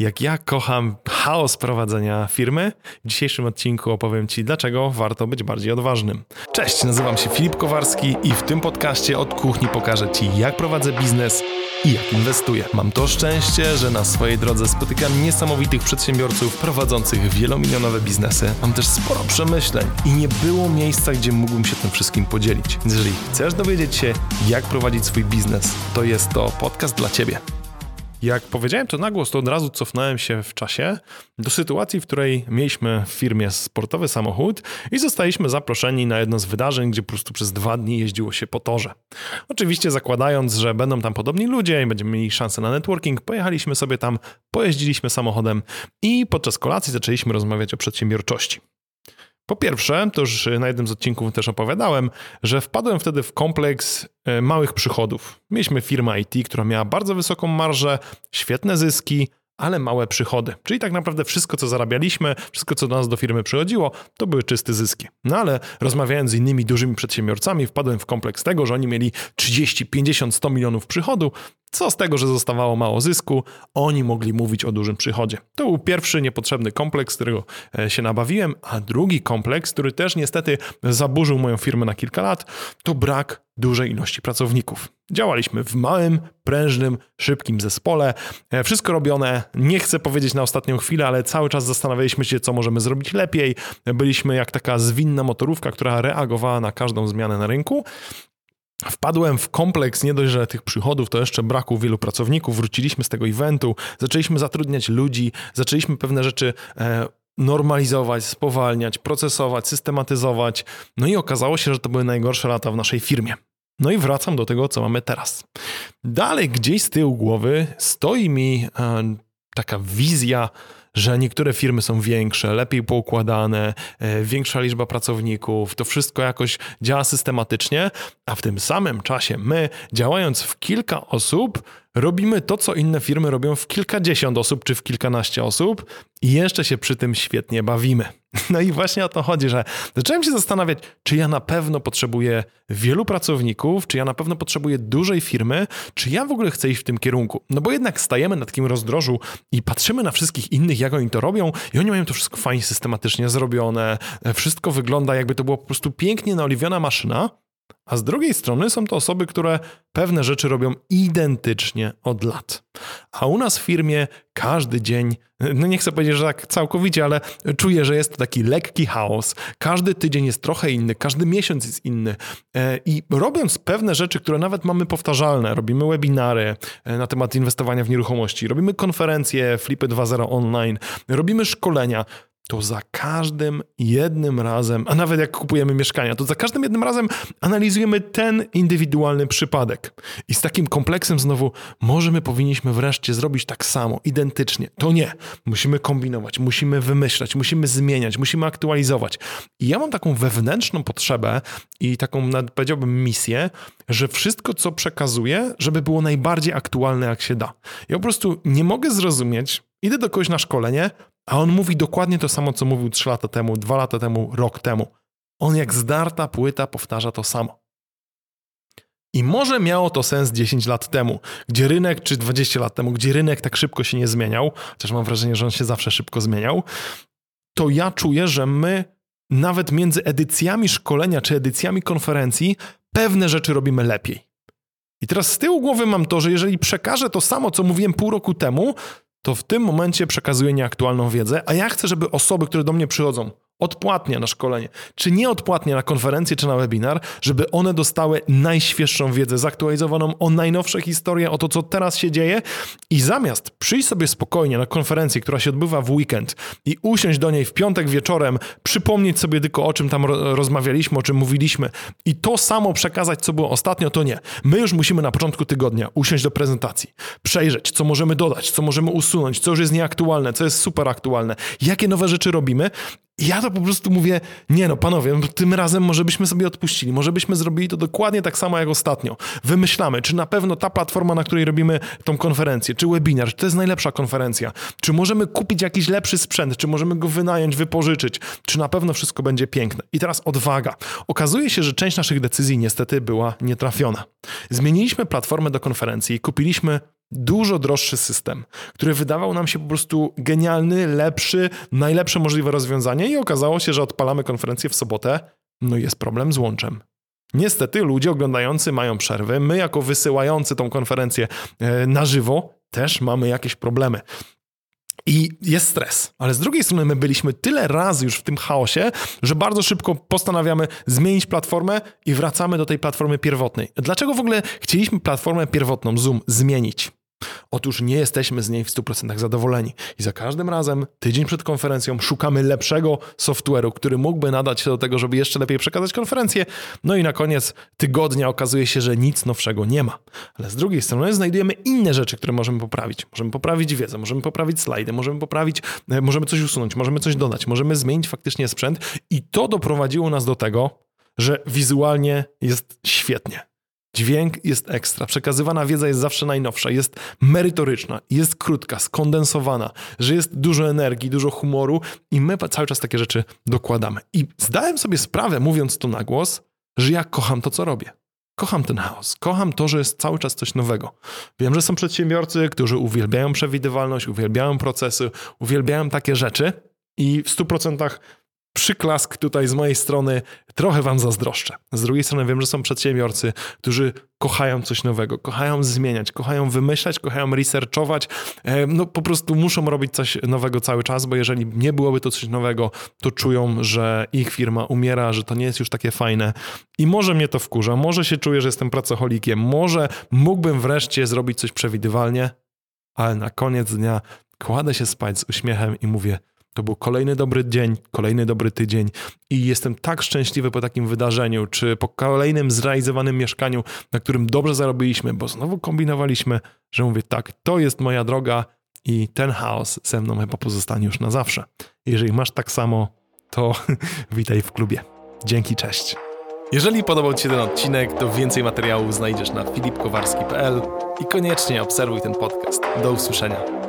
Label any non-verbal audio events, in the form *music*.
jak ja kocham chaos prowadzenia firmy. W dzisiejszym odcinku opowiem Ci, dlaczego warto być bardziej odważnym. Cześć, nazywam się Filip Kowarski i w tym podcaście od kuchni pokażę Ci, jak prowadzę biznes i jak inwestuję. Mam to szczęście, że na swojej drodze spotykam niesamowitych przedsiębiorców prowadzących wielomilionowe biznesy. Mam też sporo przemyśleń i nie było miejsca, gdzie mógłbym się tym wszystkim podzielić. Jeżeli chcesz dowiedzieć się, jak prowadzić swój biznes, to jest to podcast dla Ciebie. Jak powiedziałem to na głos, to od razu cofnąłem się w czasie do sytuacji, w której mieliśmy w firmie sportowy samochód i zostaliśmy zaproszeni na jedno z wydarzeń, gdzie po prostu przez dwa dni jeździło się po torze. Oczywiście zakładając, że będą tam podobni ludzie i będziemy mieli szansę na networking, pojechaliśmy sobie tam, pojeździliśmy samochodem i podczas kolacji zaczęliśmy rozmawiać o przedsiębiorczości. Po pierwsze, to już na jednym z odcinków też opowiadałem, że wpadłem wtedy w kompleks e, małych przychodów. Mieliśmy firmę IT, która miała bardzo wysoką marżę, świetne zyski, ale małe przychody. Czyli tak naprawdę wszystko, co zarabialiśmy, wszystko, co do nas do firmy przychodziło, to były czyste zyski. No ale rozmawiając z innymi dużymi przedsiębiorcami, wpadłem w kompleks tego, że oni mieli 30, 50, 100 milionów przychodu. Co z tego, że zostawało mało zysku, oni mogli mówić o dużym przychodzie. To był pierwszy niepotrzebny kompleks, którego e, się nabawiłem, a drugi kompleks, który też niestety zaburzył moją firmę na kilka lat, to brak dużej ilości pracowników. Działaliśmy w małym, prężnym, szybkim zespole. E, wszystko robione, nie chcę powiedzieć na ostatnią chwilę, ale cały czas zastanawialiśmy się, co możemy zrobić lepiej. Byliśmy jak taka zwinna motorówka, która reagowała na każdą zmianę na rynku. Wpadłem w kompleks nie dość, że tych przychodów, to jeszcze braku wielu pracowników. Wróciliśmy z tego eventu, zaczęliśmy zatrudniać ludzi, zaczęliśmy pewne rzeczy e, normalizować, spowalniać, procesować, systematyzować. No i okazało się, że to były najgorsze lata w naszej firmie. No i wracam do tego, co mamy teraz. Dalej gdzieś z tyłu głowy stoi mi e, taka wizja, że niektóre firmy są większe, lepiej poukładane, e, większa liczba pracowników, to wszystko jakoś działa systematycznie, a w tym samym czasie my, działając w kilka osób, robimy to, co inne firmy robią w kilkadziesiąt osób czy w kilkanaście osób i jeszcze się przy tym świetnie bawimy. No i właśnie o to chodzi, że zacząłem się zastanawiać, czy ja na pewno potrzebuję wielu pracowników, czy ja na pewno potrzebuję dużej firmy, czy ja w ogóle chcę iść w tym kierunku. No bo jednak stajemy na takim rozdrożu i patrzymy na wszystkich innych, jak oni to robią i oni mają to wszystko fajnie systematycznie zrobione, wszystko wygląda jakby to była po prostu pięknie naoliwiona maszyna, a z drugiej strony są to osoby, które pewne rzeczy robią identycznie od lat. A u nas w firmie każdy dzień, no nie chcę powiedzieć, że tak całkowicie, ale czuję, że jest to taki lekki chaos. Każdy tydzień jest trochę inny, każdy miesiąc jest inny. E, I robiąc pewne rzeczy, które nawet mamy powtarzalne, robimy webinary e, na temat inwestowania w nieruchomości, robimy konferencje Flipy 2.0 online, robimy szkolenia to za każdym jednym razem, a nawet jak kupujemy mieszkania, to za każdym jednym razem analizujemy ten indywidualny przypadek. I z takim kompleksem znowu, może my powinniśmy wreszcie zrobić tak samo, identycznie. To nie. Musimy kombinować, musimy wymyślać, musimy zmieniać, musimy aktualizować. I ja mam taką wewnętrzną potrzebę i taką, powiedziałbym, misję, że wszystko, co przekazuję, żeby było najbardziej aktualne, jak się da. Ja po prostu nie mogę zrozumieć, idę do kogoś na szkolenie, a on mówi dokładnie to samo, co mówił 3 lata temu, 2 lata temu, rok temu. On jak zdarta płyta powtarza to samo. I może miało to sens 10 lat temu, gdzie rynek, czy 20 lat temu, gdzie rynek tak szybko się nie zmieniał, chociaż mam wrażenie, że on się zawsze szybko zmieniał, to ja czuję, że my nawet między edycjami szkolenia czy edycjami konferencji pewne rzeczy robimy lepiej. I teraz z tyłu głowy mam to, że jeżeli przekażę to samo, co mówiłem pół roku temu, to w tym momencie przekazuję nieaktualną wiedzę, a ja chcę, żeby osoby, które do mnie przychodzą, odpłatnie na szkolenie, czy nieodpłatnie na konferencję, czy na webinar, żeby one dostały najświeższą wiedzę, zaktualizowaną o najnowsze historie, o to, co teraz się dzieje i zamiast przyjść sobie spokojnie na konferencję, która się odbywa w weekend i usiąść do niej w piątek wieczorem, przypomnieć sobie tylko o czym tam rozmawialiśmy, o czym mówiliśmy i to samo przekazać, co było ostatnio, to nie. My już musimy na początku tygodnia usiąść do prezentacji, przejrzeć, co możemy dodać, co możemy usunąć, co już jest nieaktualne, co jest super aktualne, jakie nowe rzeczy robimy ja to po prostu mówię, nie no, panowie, no, tym razem może byśmy sobie odpuścili, może byśmy zrobili to dokładnie tak samo jak ostatnio. Wymyślamy, czy na pewno ta platforma, na której robimy tą konferencję, czy webinar, czy to jest najlepsza konferencja, czy możemy kupić jakiś lepszy sprzęt, czy możemy go wynająć, wypożyczyć, czy na pewno wszystko będzie piękne. I teraz odwaga. Okazuje się, że część naszych decyzji niestety była nietrafiona. Zmieniliśmy platformę do konferencji, kupiliśmy dużo droższy system, który wydawał nam się po prostu genialny, lepszy, najlepsze możliwe rozwiązanie i okazało się, że odpalamy konferencję w sobotę, no jest problem z łączem. Niestety ludzie oglądający mają przerwy, my jako wysyłający tą konferencję e, na żywo też mamy jakieś problemy. I jest stres. Ale z drugiej strony my byliśmy tyle razy już w tym chaosie, że bardzo szybko postanawiamy zmienić platformę i wracamy do tej platformy pierwotnej. Dlaczego w ogóle chcieliśmy platformę pierwotną Zoom zmienić? Otóż nie jesteśmy z niej w 100% zadowoleni. I za każdym razem, tydzień przed konferencją, szukamy lepszego software'u, który mógłby nadać się do tego, żeby jeszcze lepiej przekazać konferencję. No i na koniec tygodnia okazuje się, że nic nowszego nie ma. Ale z drugiej strony znajdujemy inne rzeczy, które możemy poprawić. Możemy poprawić wiedzę, możemy poprawić slajdy, możemy poprawić, e, możemy coś usunąć, możemy coś dodać, możemy zmienić faktycznie sprzęt. I to doprowadziło nas do tego, że wizualnie jest świetnie. Dźwięk jest ekstra, przekazywana wiedza jest zawsze najnowsza, jest merytoryczna, jest krótka, skondensowana, że jest dużo energii, dużo humoru i my cały czas takie rzeczy dokładamy. I zdałem sobie sprawę, mówiąc to na głos, że ja kocham to, co robię. Kocham ten chaos, kocham to, że jest cały czas coś nowego. Wiem, że są przedsiębiorcy, którzy uwielbiają przewidywalność, uwielbiają procesy, uwielbiają takie rzeczy i w 100% przyklask tutaj z mojej strony, trochę wam zazdroszczę. Z drugiej strony wiem, że są przedsiębiorcy, którzy kochają coś nowego, kochają zmieniać, kochają wymyślać, kochają researchować, e, no po prostu muszą robić coś nowego cały czas, bo jeżeli nie byłoby to coś nowego, to czują, że ich firma umiera, że to nie jest już takie fajne. I może mnie to wkurza, może się czuję, że jestem pracocholikiem, może mógłbym wreszcie zrobić coś przewidywalnie, ale na koniec dnia kładę się spać z uśmiechem i mówię, to był kolejny dobry dzień, kolejny dobry tydzień i jestem tak szczęśliwy po takim wydarzeniu, czy po kolejnym zrealizowanym mieszkaniu, na którym dobrze zarobiliśmy, bo znowu kombinowaliśmy, że mówię tak, to jest moja droga i ten chaos ze mną chyba pozostanie już na zawsze. Jeżeli masz tak samo, to *laughs* witaj w klubie. Dzięki, cześć. Jeżeli podobał Ci się ten odcinek, to więcej materiałów znajdziesz na filipkowarski.pl i koniecznie obserwuj ten podcast. Do usłyszenia.